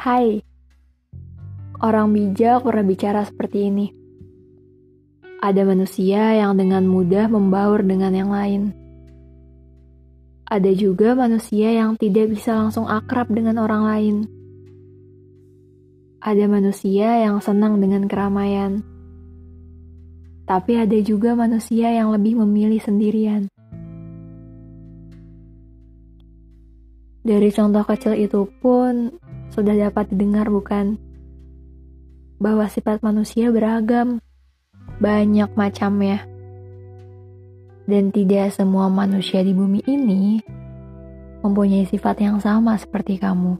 Hai, orang bijak pernah bicara seperti ini. Ada manusia yang dengan mudah membaur dengan yang lain. Ada juga manusia yang tidak bisa langsung akrab dengan orang lain. Ada manusia yang senang dengan keramaian. Tapi ada juga manusia yang lebih memilih sendirian. Dari contoh kecil itu pun sudah dapat didengar bukan? Bahwa sifat manusia beragam, banyak macamnya. Dan tidak semua manusia di bumi ini mempunyai sifat yang sama seperti kamu.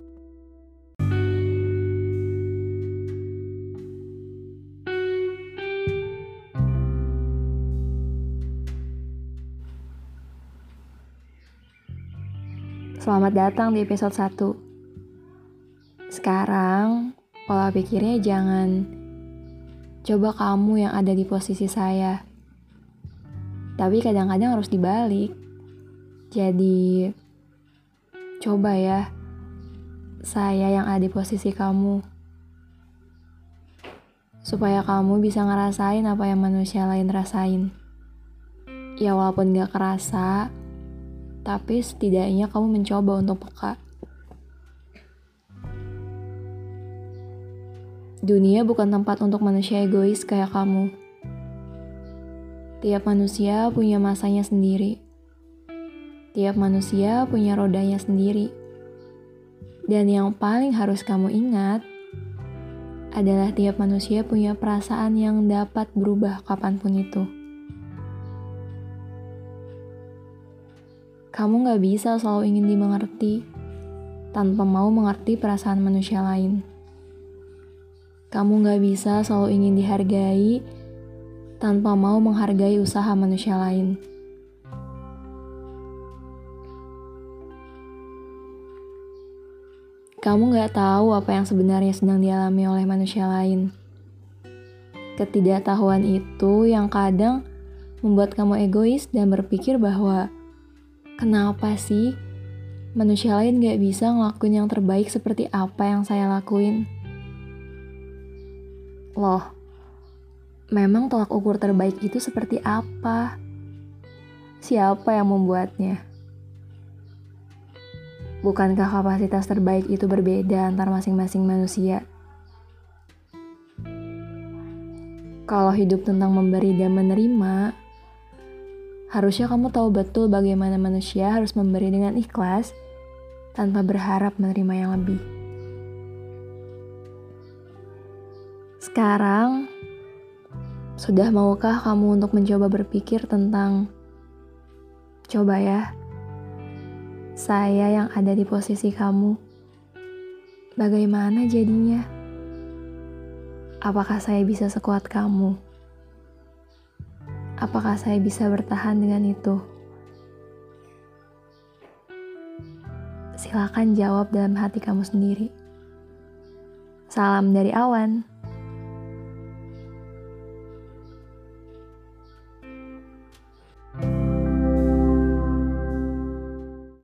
Selamat datang di episode 1. Sekarang, pola pikirnya jangan coba kamu yang ada di posisi saya. Tapi kadang-kadang harus dibalik. Jadi, coba ya, saya yang ada di posisi kamu. Supaya kamu bisa ngerasain apa yang manusia lain rasain. Ya walaupun gak kerasa, tapi setidaknya kamu mencoba untuk peka. Dunia bukan tempat untuk manusia egois kayak kamu. Tiap manusia punya masanya sendiri. Tiap manusia punya rodanya sendiri. Dan yang paling harus kamu ingat adalah tiap manusia punya perasaan yang dapat berubah kapan pun itu. Kamu gak bisa selalu ingin dimengerti tanpa mau mengerti perasaan manusia lain. Kamu gak bisa selalu ingin dihargai tanpa mau menghargai usaha manusia lain. Kamu gak tahu apa yang sebenarnya sedang dialami oleh manusia lain. Ketidaktahuan itu yang kadang membuat kamu egois dan berpikir bahwa Kenapa sih manusia lain gak bisa ngelakuin yang terbaik seperti apa yang saya lakuin? Loh, memang tolak ukur terbaik itu seperti apa? Siapa yang membuatnya? Bukankah kapasitas terbaik itu berbeda antar masing-masing manusia? Kalau hidup tentang memberi dan menerima, Harusnya kamu tahu betul bagaimana manusia harus memberi dengan ikhlas tanpa berharap menerima yang lebih. Sekarang, sudah maukah kamu untuk mencoba berpikir tentang coba ya, saya yang ada di posisi kamu, bagaimana jadinya? Apakah saya bisa sekuat kamu? Apakah saya bisa bertahan dengan itu? Silakan jawab dalam hati kamu sendiri. Salam dari awan.